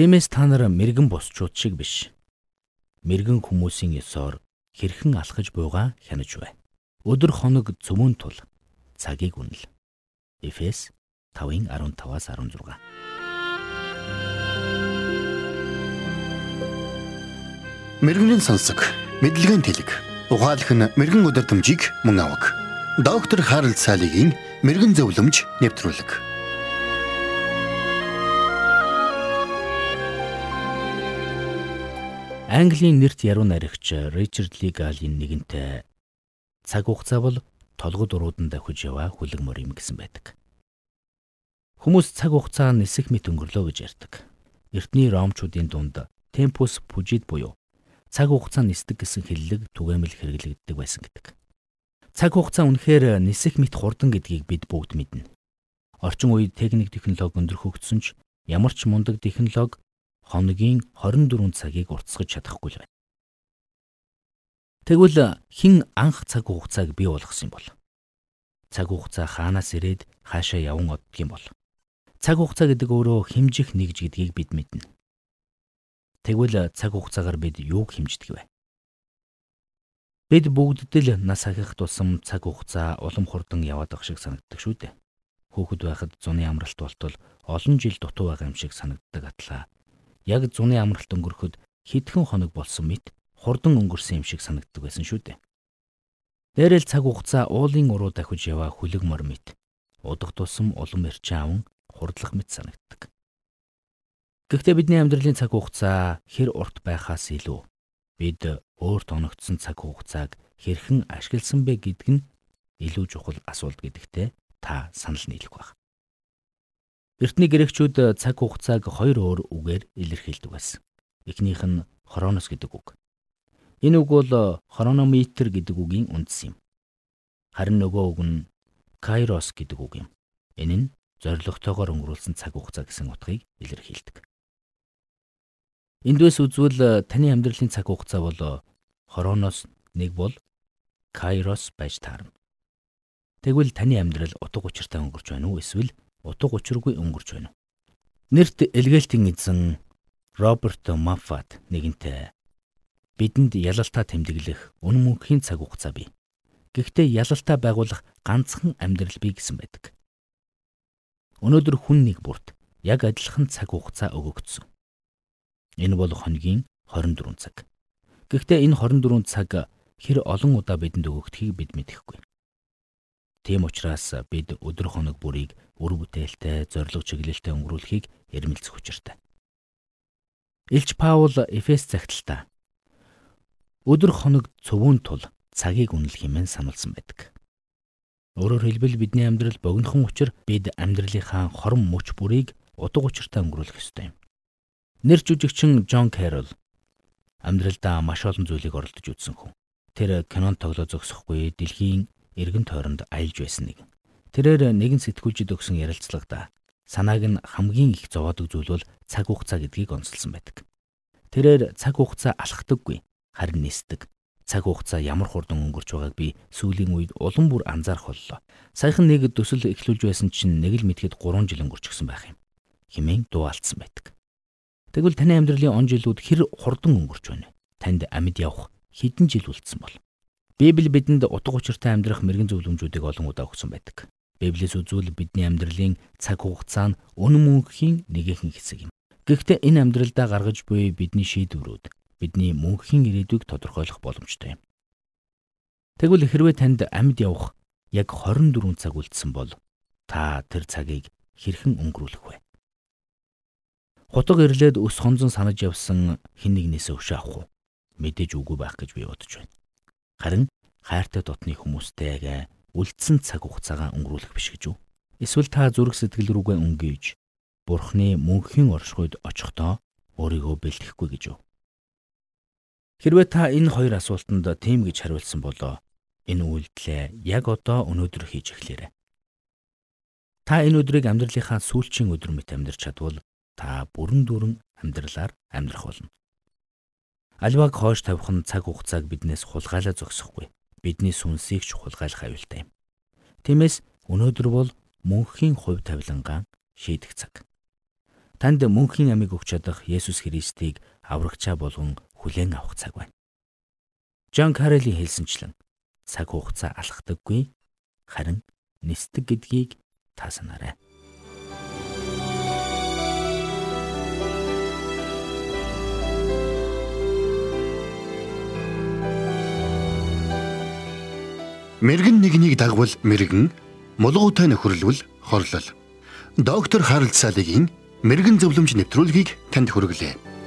Тиймээс та нар мэрэгэн босчууд шиг биш. Мэрэгэн хүмүүсийн ёсоор хэрхэн алхаж буйгаа хянаж бай. Өдөр хоног зөвөн тул цагийг үнэл. Эфес 5:15-аас 16. Мэргэний сонсог, мэдлэгийн тэлэг. Ухаалх нь мэрэгэн өдөр төмжийг мөн авах. Доктор Харалт цаалогийн мэрэгэн зөвлөмж нэвтрүүлэг. Английн нэрт яруу найрагч Ричард Лигалийн нэгэнтэй цаг хугацаа бол толгод уруудан давхиж яваа хүлэг мөр юм гэсэн байдаг. Хүмүүс цаг хугацаа нисэх мэт өнгөрлөө гэж ярьдаг. Эртний ромчуудын дунд темпус пужид буюу цаг хугацаа нисдэг гэсэн хэллэг түгээмэл хэрэглэгддэг байсан гэдэг. Цаг хугацаа үнэхээр нисэх мэт хурдан гэдгийг бид бүгд мэднэ. Орчин үед техник технологи өндөр хөгжсөн ч ямар ч мундаг технологи хоногийн 24 цагийг уртасгаж чадахгүй л байна. Тэгвэл хэн анх цаг хугацааг бий болгосон юм бол? Цаг хугацаа хаанаас ирээд хаашаа яван оддгийм бол? Цаг хугацаа гэдэг өөрөө хэмжих нэгж гэдгийг бид мэднэ. Тэгвэл цаг хугацаагаар бид юуг хэмждэг вэ? Бид бүгдд л нас ахих тусам цаг хугацаа улам хурдан яваад байх шиг санагддаг шүү дээ. Хүүхэд байхад зуны амралт болтол олон жил дутуу байгаа юм шиг санагддаг атлаа яг зуны амралт өнгөрөхөд хэдхэн хоног болсон мэт хурдан өнгөрсөн юм шиг санагддаг байсан шүү дээ. Дээрэл цаг хугацаа уулын уруу дахиж яваа хүлэг мор мэт удах тусам улам эрчэн аван хурдлах мэт санагддаг. Гэхдээ бидний амьдралын цаг хугацаа хэр урт байхаас илүү бид өөрт оногдсон цаг хугацааг хэрхэн ашигласан бэ гэдг нь илүү чухал асуулт гэдэгтээ та санал нийлэх баг. Эртний грекчүүд цаг хугацааг хоёр өөр үгээр илэрхийлдэг байсан. Эхнийх нь хронос гэдэг үг. Энэ үг бол хронометр гэдэг үгийн үндэс юм. Харин нөгөө үг нь кайрос гэдэг үг юм. Энэ нь зоригтойгоор өнгөрүүлсэн цаг хугацаа гэсэн утгыг илэрхийлдэг. Эндээс үзвэл таны амьдралын цаг хугацаа бол хроноос нэг бол кайрос байж таарна. Тэгвэл таны амьдрал утга учиртай өнгөрч байна уу эсвэл утга учиргүй өнгөрч байна. Нэрт Элгээлтийн эзэн Роберт Маффат нэгэнтээ бидэнд ялалтаа тэмдэглэх үнэн мөнхийн цаг хугацаа бий. Гэхдээ ялалтаа байгуулах ганцхан амьдрал бий гэсэн байдаг. Өнөөдөр хүн нэг бүрт яг адилхан цаг хугацаа өгөгдсөн. Энэ бол хоногийн 24 цаг. Гэхдээ энэ 24 цаг хэр олон удаа бидэнд өгөгдөхийг бид мэдэхгүй. Тийм учраас бид өдөр хоног бүрийг үр бүтээлтэй, зориг чиглэлтэй өнгөрүүлэхийг эрмэлзэх учиртай. Илч Паул Эфес цагталтаа өдөр хоног цөвүүн тул цагийг үнэлэх хэмээн сануулсан байдаг. Өөрөөр хэлбэл бидний амьдрал богинохон учир бид амьдралынхаа хорон мөч бүрийг утга учиртай өнгөрүүлэх ёстой юм. Нэр жүжигчин Джон Кэрол амьдралдаа маш олон зүйлийг оролдож үзсэн хүн. Тэр кинон тоглоо зогсохгүй дэлхийн эргэн тойронд аялж байсан нэг. Тэрээр нэгэн сэтгүүлчид өгсөн ярилцлагада санааг нь хамгийн их зовоодог зүйл бол цаг хугацаа гэдгийг онцлсан байдаг. Тэрээр цаг хугацаа алхдаггүй, харин нисдэг. Цаг хугацаа ямар хурдан өнгөрч байгааг би сүүлийн үед улам бүр анзаарах боллоо. Саяхан нэг төсөл эхлүүлж байсан чинь нэг л мэдхэд 3 жил өнгөрчихсөн байх юм. Химэн дуу алдсан байдаг. Тэгвэл таны амьдралын он жилүүд хэр хурдан өнгөрч байна вэ? Танд амьд явах хэдэн жил үлдсэн бол? Библи бидэнд утга учиртай амьдрах мэрэгэн зөвлөмжүүдийг олон удаа өгсөн байдаг. Библиэс үзвэл бидний амьдралын цаг хугацаа нь үнэн мөнхийн нэгэн хэсэг юм. Гэхдээ энэ амьдралдаа гаргаж буй бидний шийдвэрүүд бидний мөнхийн ирээдүйг тодорхойлох боломжтой юм. Тэгвэл хэрвээ танд амьд явах яг 24 цаг үлдсэн бол та тэр цагийг хэрхэн өнгөрүүлэх вэ? Хутга ирлээд өс хонзон санаж явсан хэн нэгнээс өвшөө авах уу? Мэдээж үгүй байх гэж би бодож байна. Харин хайртай дотны хүмүүстэйгээ үлдсэн цаг хугацаагаа өнгөрүүлэх биш гэж үү? Эсвэл та зүрх сэтгэл рүүгээ өнгөж Бурхны мөнхийн оршихуйд очихдоо өөрийгөө бэлтгэхгүй гэж үү? Хэрвээ та энэ хоёр асуултанд тийм гэж хариулсан болоо энэ үйлдэлээ яг одоо өнөөдөр хийж эхлээрэй. Та энэ өдрийг амьдралынхаа сүүлчийн өдөр мэт амьдарч чадвал та бүрэн дүүрэн амьдралаар амьдрах болно. Альваг хойш тавих нь цаг хугацааг биднээс хулгайлаа зогсохгүй. Бидний сүнсийг ч хулгайлах аюултай юм. Тиймээс өнөөдөр бол мөнхийн хувь тавилангаа шийдэх цаг. Танд мөнхийн амийг өгч чадах Есүс Христийг аврагчаа болгон хүлээн авах цаг байна. Жан Карелийн хэлсэнчлэн цаг хугацаа алхдаггүй харин нисдэг гэдгийг та санаарай. Мэргэн нэгнийг дагвал мэргэн, мулгуутай нөхөрлөл хорлол. Доктор Харалт Салигийн мэрэгэн зөвлөмж нэвтрүүлгийг танд хүргэлээ.